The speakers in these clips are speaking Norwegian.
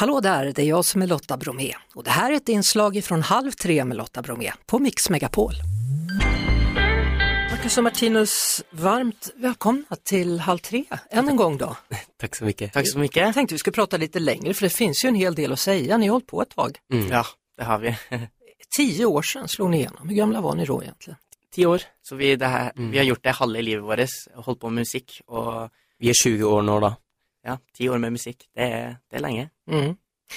Hallå där, det är jag som är Lotta Bromé och det här är ett inslag från Halv tre med Lotta Bromé på Mix Megapol. Marcus och Martinus, varmt välkomna till Halv tre, än en gång då. Tack så mycket. Tack så Jag mycket. tänkte vi skulle prata lite längre för det finns ju en hel del att säga, ni har hållit på ett tag. Mm. Ja, det har vi. Tio år sedan slog ni igenom, hur gamla var ni då egentligen? Tio år. Så vi, det her, Mm. vi har gjort det halve livet vårt, holdt på med musikk. Och... Vi är 20 år nu då. Ja, ti år med musikk, det er, det er lenge. Mm.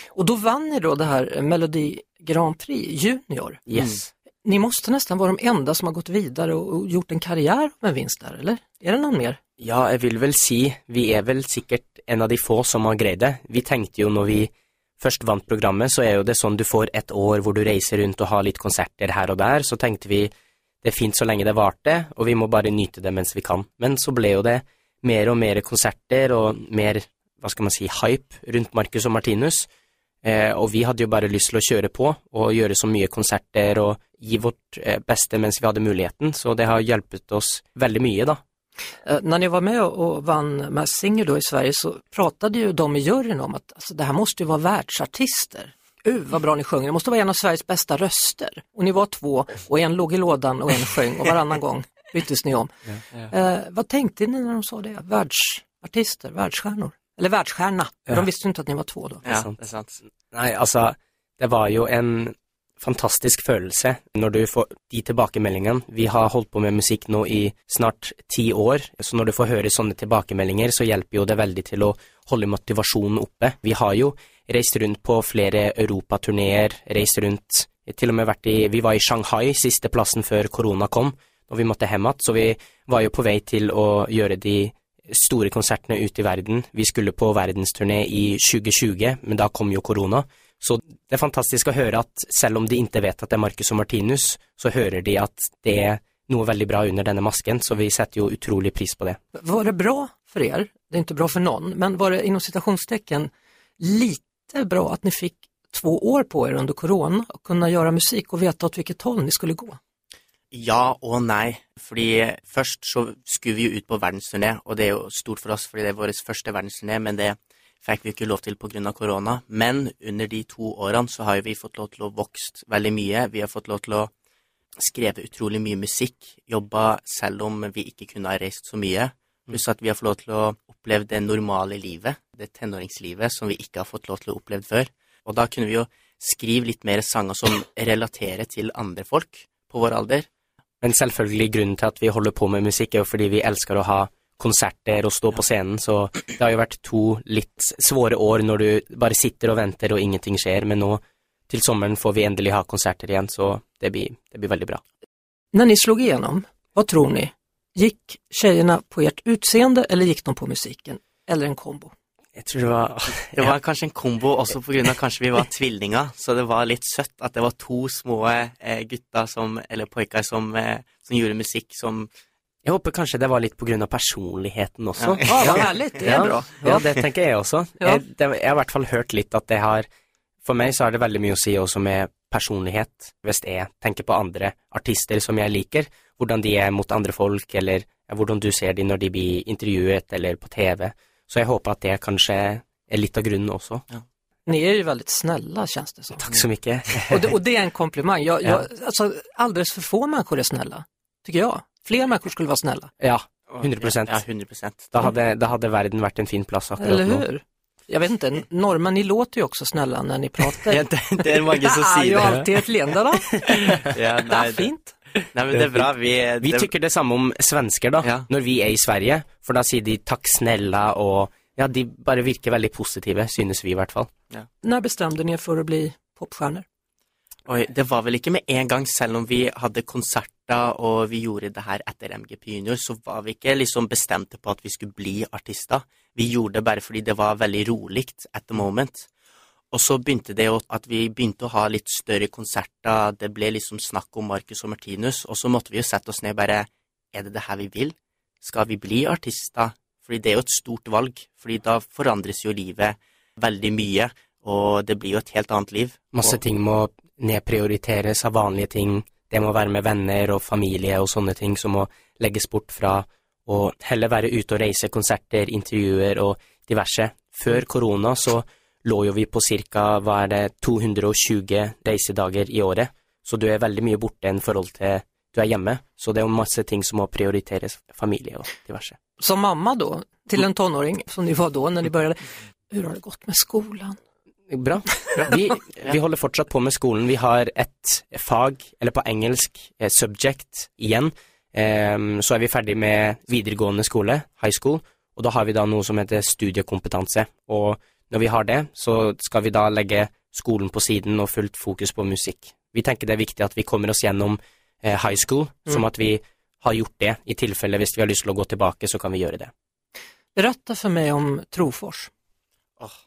Och då vann ni då det här Melodi Grand Prix Junior. Yes. Ni måste nästan vara de enda som har gått vidare og och gjort en karriär med en vinst där, eller? Är det någon mer? Ja, jeg vil vel si vi er vel sikkert en av de få som har greid det. Vi tenkte jo når vi først vant programmet, så er jo det sånn du får et år hvor du reiser rundt og har litt konserter her og der. Så tenkte vi det er fint så lenge det varte, og vi må bare nyte det mens vi kan. Men så ble jo det mer og mer konserter og mer, hva skal man si, hype rundt Marcus og Martinus. Eh, og vi hadde jo bare lyst til å kjøre på og gjøre så mye konserter og gi vårt eh, beste mens vi hadde muligheten, så det har hjulpet oss veldig mye, da. Eh, när ni var med och vann Mass Singer då i Sverige så pratade ju de i juryn om att alltså, det här måste ju vara världsartister. Uh, vad bra ni sjunger, det måste vara en av Sveriges bästa röster. Och ni var två och en låg i lådan och en sjöng och varannan gång byttes ni om. Eh, vad tänkte ni när de sa det? Världsartister, världsstjärnor? Eller världsstjärna, Ja. de visste ju inte att ni var två då. Ja, sant. det är sant. Nej, alltså, det var jo en fantastisk følelse når du får de tilbakemeldingene. Vi har holdt på med musikk nå i snart ti år, så når du får høre sånne tilbakemeldinger, så hjelper jo det veldig til å holde motivasjonen oppe. Vi har jo reist rundt på flere europaturneer, reist rundt, til og med vært i Vi var i Shanghai, siste plassen før korona kom, og vi måtte hjem igjen, så vi var jo på vei til å gjøre de store konsertene ute i verden. Vi skulle på verdensturné i 2020, men da kom jo korona. Så det er fantastisk å høre at selv om de ikke vet at det er Marcus og Martinus, så hører de at det er noe veldig bra under denne masken, så vi setter jo utrolig pris på det. Var det bra for dere? Det er ikke bra for noen, men var det innom situasjonstegn lite bra at dere fikk to år på dere under korona og kunne gjøre musikk og veta åt hvilket håll ni skulle gå? Ja og nei. Fordi først så skulle vi jo ut på verdensturné, og det er jo stort for oss fordi det er vår første verdensturné, men det fikk vi ikke lov til pga. korona. Men under de to årene så har jo vi fått lov til å vokst veldig mye. Vi har fått lov til å skrive utrolig mye musikk, jobba selv om vi ikke kunne ha reist så mye. Pluss at vi har fått lov til å oppleve det normale livet, det tenåringslivet som vi ikke har fått lov til å oppleve før. Og da kunne vi jo skrive litt mer sanger som relaterer til andre folk på vår alder. Men selvfølgelig grunnen til at vi holder på med musikk er jo fordi vi elsker å ha konserter og stå på scenen, så det har jo vært to litt svåre år når du bare sitter og venter og ingenting skjer, men nå til sommeren får vi endelig ha konserter igjen, så det blir, det blir veldig bra. Når ni slog igjennom, hva tror ni? Gikk jentene på ert utseende eller gikk de på musikken, Eller en kombo? Jeg tror det var Det var kanskje en kombo også av kanskje vi var tvillinger, så det var litt søtt at det var to små eh, gutter som, eller poiker som, eh, som gjorde musikk som Jeg håper kanskje det var litt av personligheten også. Ja. Ja, vad härligt, det er Ja. bra. Ja, det tenker jeg også. Jeg, det, jeg har i hvert fall hørt litt at det har For meg så har det veldig mye å si også med personlighet, hvis jeg tenker på andre artister som jeg liker, hvordan de er mot andre folk, eller ja, hvordan du ser de når de blir intervjuet eller på TV. Så jeg håper at det kanskje er litt av grunnen også. Ni är ju väldigt snälla känns det som. Takk så mye. Och det, och det är en komplimang. Jag, jag, alltså, alldeles för få människor är snälla, tycker jag. Fler människor skulle vara snälla, Ja, 100%. Ja, 100% da hadde, da hadde verden vært en fin plass akkurat eller nå. hur? Jag vet inte, norrmän, ni låter ju också snälla när ni pratar. Det, det er mange som Det är er ju alltid ett leende da. Ja, Det er är fint. Nei, men det er bra. Vi, Vi det, tykker det samme om svensker, da, Ja. når vi er i Sverige. For da sier de 'takk snella' og Ja, de bare virker veldig positive, synes vi i hvert fall. Ja. Når bestemte dere for å bli popstjerner? Oi, det var vel ikke med en gang, selv om vi hadde konserter og vi gjorde det her etter MGP Junior, så var vi ikke liksom bestemte på at vi skulle bli artister. Vi gjorde det bare fordi det var veldig roligt at the moment. Og så begynte det jo at vi begynte å ha litt større konserter, det ble liksom snakk om Marcus og Martinus, og så måtte vi jo sette oss ned bare Er det det her vi vil? Skal vi bli artister? Fordi det er jo et stort valg, fordi da forandres jo livet veldig mye, og det blir jo et helt annet liv. Masse ting må nedprioriteres av vanlige ting. Det må være med venner og familie og sånne ting som må legges bort fra, og heller være ute og reise konserter, intervjuer og diverse. Før korona så lå jo vi på ca. hva er det, 220 reisedager i året. Så du er veldig mye borte enn forhold til du er hjemme. Så det er jo masse ting som må prioriteres, familie og diverse. Som mamma da, til en tonåring som de var da når ni begynte, hvordan har det gått med skolen? Bra. Vi, vi holder fortsatt på med skolen. Vi har et fag, eller på engelsk, eh, subject igjen. Ehm, så er vi ferdig med videregående skole, high school, og da har vi da noe som heter studiekompetanse. Og når vi har det, så skal vi da legge skolen på siden og fullt fokus på musikk. Vi tenker det er viktig at vi kommer oss gjennom eh, high school, som at vi har gjort det. I tilfelle hvis vi har lyst til å gå tilbake, så kan vi gjøre det. Berätta for meg om Trofors.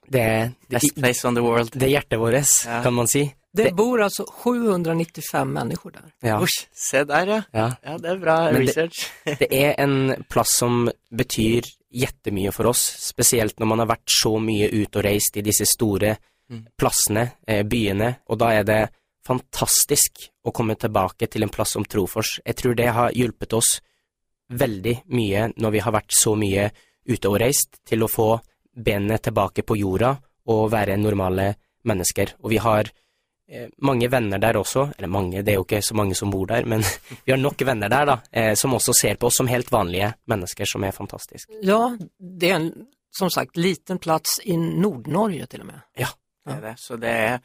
Det, er- det, Best place on the world. det er hjertet vårt, Ja. kan man si. Det, Det- bor altså 795 mennesker der. Ja. Usch, se der, ja. ja. Ja, det er bra Men det- research. Det er en plass som betyr jettemye for oss, spesielt når man har vært så mye ute og reist i disse store Mm. plassene, eh, byene, og da er det fantastisk å komme tilbake til en plass som Trofors. Jeg tror det har hjulpet oss veldig mye når vi har vært så mye ute og reist, til å få benene tilbake på jorda og være normale mennesker. Og vi har mange venner der også, eller mange, det er jo ikke så mange som bor der, men vi har nok venner der da, eh, som også ser på oss som helt vanlige mennesker, som er fantastisk. Ja, det er en, som sagt, liten plass i Nord-Norge til og med. Ja, Det er det. Så det er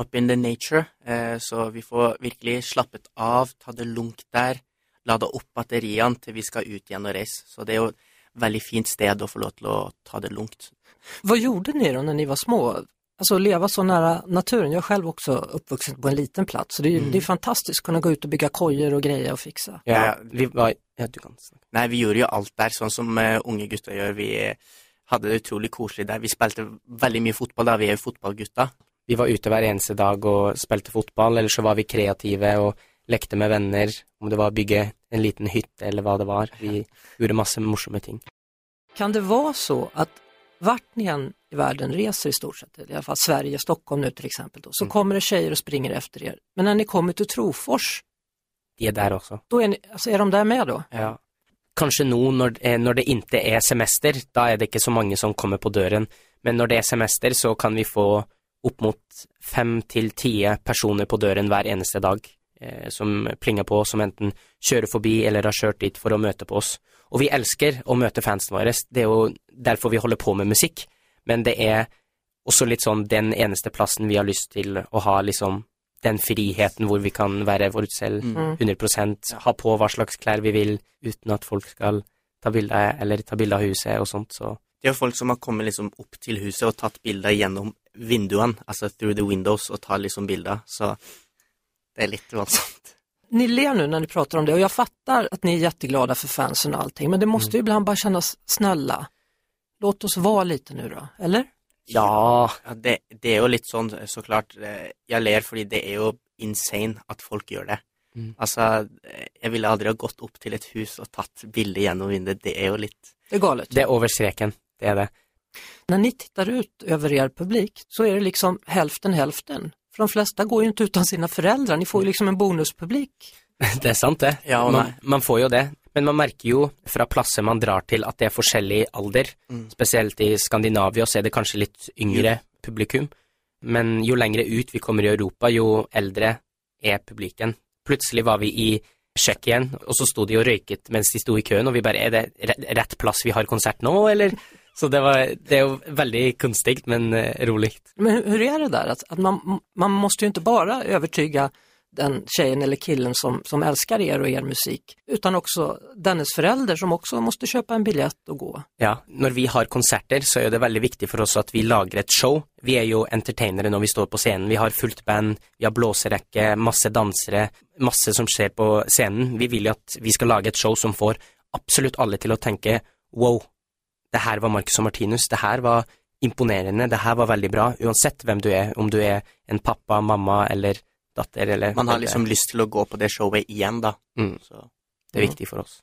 up in the nature. Eh, så vi får virkelig slappet av, ta det lugnt der, lade opp batteriene til vi skal ut igjen og reise. Så det er jo et veldig fint sted å få lov til å ta det lugnt. Hva gjorde dere da dere ni var små? Alltså leva så nära naturen. Jag är själv också uppvuxen på en liten plats. Så det är, Mm. det är fantastiskt att kunna gå ut och bygga kojor och grejer och fixa. Ja, vi var, ja, du kan snakke. Nei, vi gjorde jo alt der, sånn som uh, unge gutter gjør. Vi eh, hadde det utrolig koselig der. Vi spilte veldig mye fotball da, vi er jo fotballgutter. Vi var ute hver eneste dag og spilte fotball, eller så var vi kreative og lekte med venner, om det var å bygge en liten hytte eller hva det var. Vi gjorde masse morsomme ting. Kan det vara så att vart ni världen reser i stort sett, i alla fall Sverige, Stockholm nu till exempel, då, så Mm. kommer det tjejer och springer efter er. Men när ni kommer till Trofors, De er der også. då är, ni, alltså är de där med då? Ja. Kanskje nå når, när det ikke er semester, da er det ikke så mange som kommer på døren, men når det er semester, så kan vi få opp mot fem til ti personer på døren hver eneste dag, eh, som plinger på, som enten kjører forbi eller har kjørt dit for å møte på oss. Og vi elsker å møte fansen våre, det er jo derfor vi holder på med musikk, men det er også litt sånn den eneste plassen vi har lyst til å ha liksom den friheten hvor vi kan være vår selv Mm. 100% ha på hva slags klær vi vil, uten at folk skal ta bilde eller ta bilde av huset og sånt, så Det er jo folk som har kommet liksom opp til huset og tatt bilder gjennom vinduene, altså through the windows, og tar liksom bilder. Så det er litt voldsomt. Ni ler nu när ni pratar om det och jag fattar att ni är jätteglada för fansen och allting, men det måste ju ibland bara kännas snälla. Låt oss vara lite nu då, eller? Ja, det, det er jo litt sånn, så klart. eh, Jeg ler fordi det er jo insane at folk gjør det. Mm. Altså, eh, jeg ville aldri ha gått opp til et hus og tatt bilde gjennom vinduet. Det er jo litt Det er galet. det er over streken, det er det. Når ni tittar ut over er publik så er det liksom hälften hälften. For de fleste går jo ikke uten sine foreldre. ni får jo liksom en bonuspublik. Det er sant, det. Ja man, man får jo det. Men man merker jo fra plasser man drar til at det er forskjellig alder. Mm. Spesielt i Skandinavia så er det kanskje litt yngre publikum. Men jo lengre ut vi kommer i Europa, jo eldre er publiken. Plutselig var vi i Tsjekkia, og så sto de og røyket mens de sto i køen, og vi bare Er det rett plass vi har konsert nå, eller? Så det, var, det er jo veldig kunstig, men eh, rolig. Men hvordan hur är det där? Att, att man, man måste ju inte bara övertyga den tjejen eller killen som, som älskar er och er musik, utan också dennes förälder som också måste köpa en biljett och gå. Ja, når vi har konserter, så er det veldig viktig for oss at vi lager et show. Vi er jo entertainere når vi står på scenen. Vi har fullt band, vi har blåserekke, masse dansere, masse som skjer på scenen. Vi vil jo at vi skal lage et show som får absolutt alle til å tenke wow, det her var Marcus och Martinus, det her var imponerende, det her var veldig bra, uansett hvem du er, om du er en pappa, mamma eller datter eller Man har liksom lyst til å gå på det showet igjen, da. mm, Så Det er viktig for oss.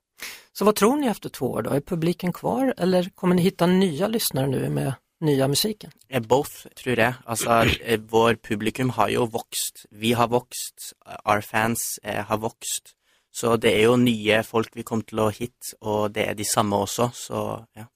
Så vad tror ni efter två år då? Är publiken kvar eller kommer ni hitta nya lyssnare nu med nya musiken? eh, both, tror jeg. Altså, eh, vår publikum har jo vokst. Vi har vokst. Our fans eh, har vokst. Så det er jo nye folk vi kommer til å hit, og det er de samme også, så ja.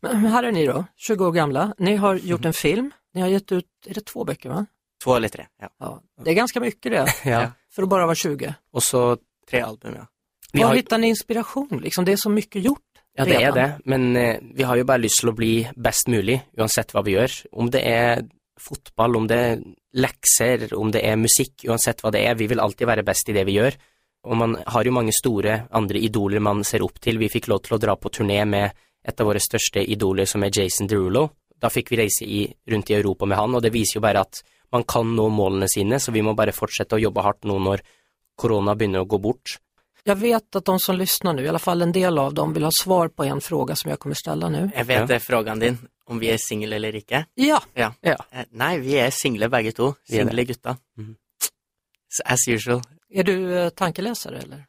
Men her er ni da, 20 år gamla. Ni har gjort en film ni har gett ut, er det två bøker, va? Två eller tre. Ja. Ja. Det är ganska mycket det, Ja. för att bara vara 20. Og så Tre album, ja. vi Var har, hittar ni inspiration? Liksom, det är så mycket gjort. Ja, det er redan. det, men eh, vi har jo bare lyst til å bli best mulig, uansett hva vi gjør. Om det er fotball, om det er lekser, om det er musikk, uansett hva det er. Vi vil alltid være best i det vi gjør. Og man har jo mange store andre idoler man ser opp til. Vi fikk lov til å dra på turné med et av våre største idoler, som er Jason Derulo. Da fikk vi reise i, rundt i Europa med han, og det viser jo bare at man kan nå målene sine, så vi må bare fortsette å jobbe hardt nå når korona begynner å gå bort. Jag vet att de som lyssnar nu, i alla fall en del av dem, vill ha svar på en fråga som jag kommer ställa nu. Jeg vet Ja. det er frågan din, om vi er single eller ikke. Ja, Ja. Ja. Eh, Nei, vi er single begge to. Single gutter. Mm. As usual. Er du eh, tankeläsare eller?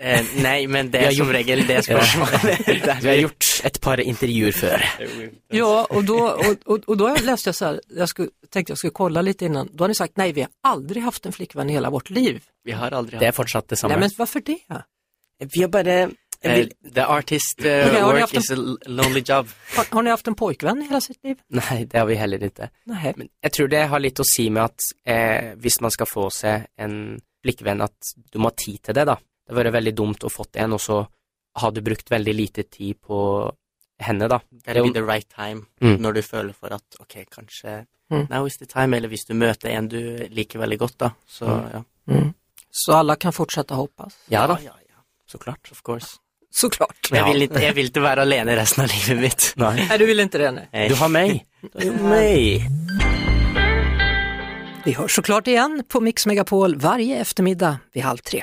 Eh, nei, men det er som regel det spørsmålet. Vi har gjort et par intervjuer før. Ja, och då, och, och, och då läste jag så här, jag skulle, tänkte jag skulle kolla lite innan, då har ni sagt nej, vi har aldrig haft en flickvän i hela vårt liv. Vi har aldri Det er fortsatt det samme. Nej, men varför det? Vi har bare Eh, The artist uh, okay, work en- is a lonely job. Har, har ni haft en pojkvän i hela sitt liv? Nei, det har vi heller ikke. Nej. Men jeg tror det har litt å si med at eh, hvis man skal få seg en blikkvenn, at du må ha tid til det, da. Det hadde vært veldig dumt å fått en, og så har du brukt veldig lite tid på henne, da. Gotta be the right time Mm. når du føler for at ok, kanskje Mm. now is the time, eller hvis du møter en du liker veldig godt, da. Så Mm. ja. Mm. Så alla kan fortsette å hoppas? Ja da, ja, ja. så klart. Of course. Såklart. Jeg Ja. vil, ikke, jeg vil ikke være alene resten av livet mitt. Nei. nei du vil ikke det? nei. Du har meg. Du har meg. Vi høres så klart igjen på Mix Megapol varje eftermiddag ved halv tre.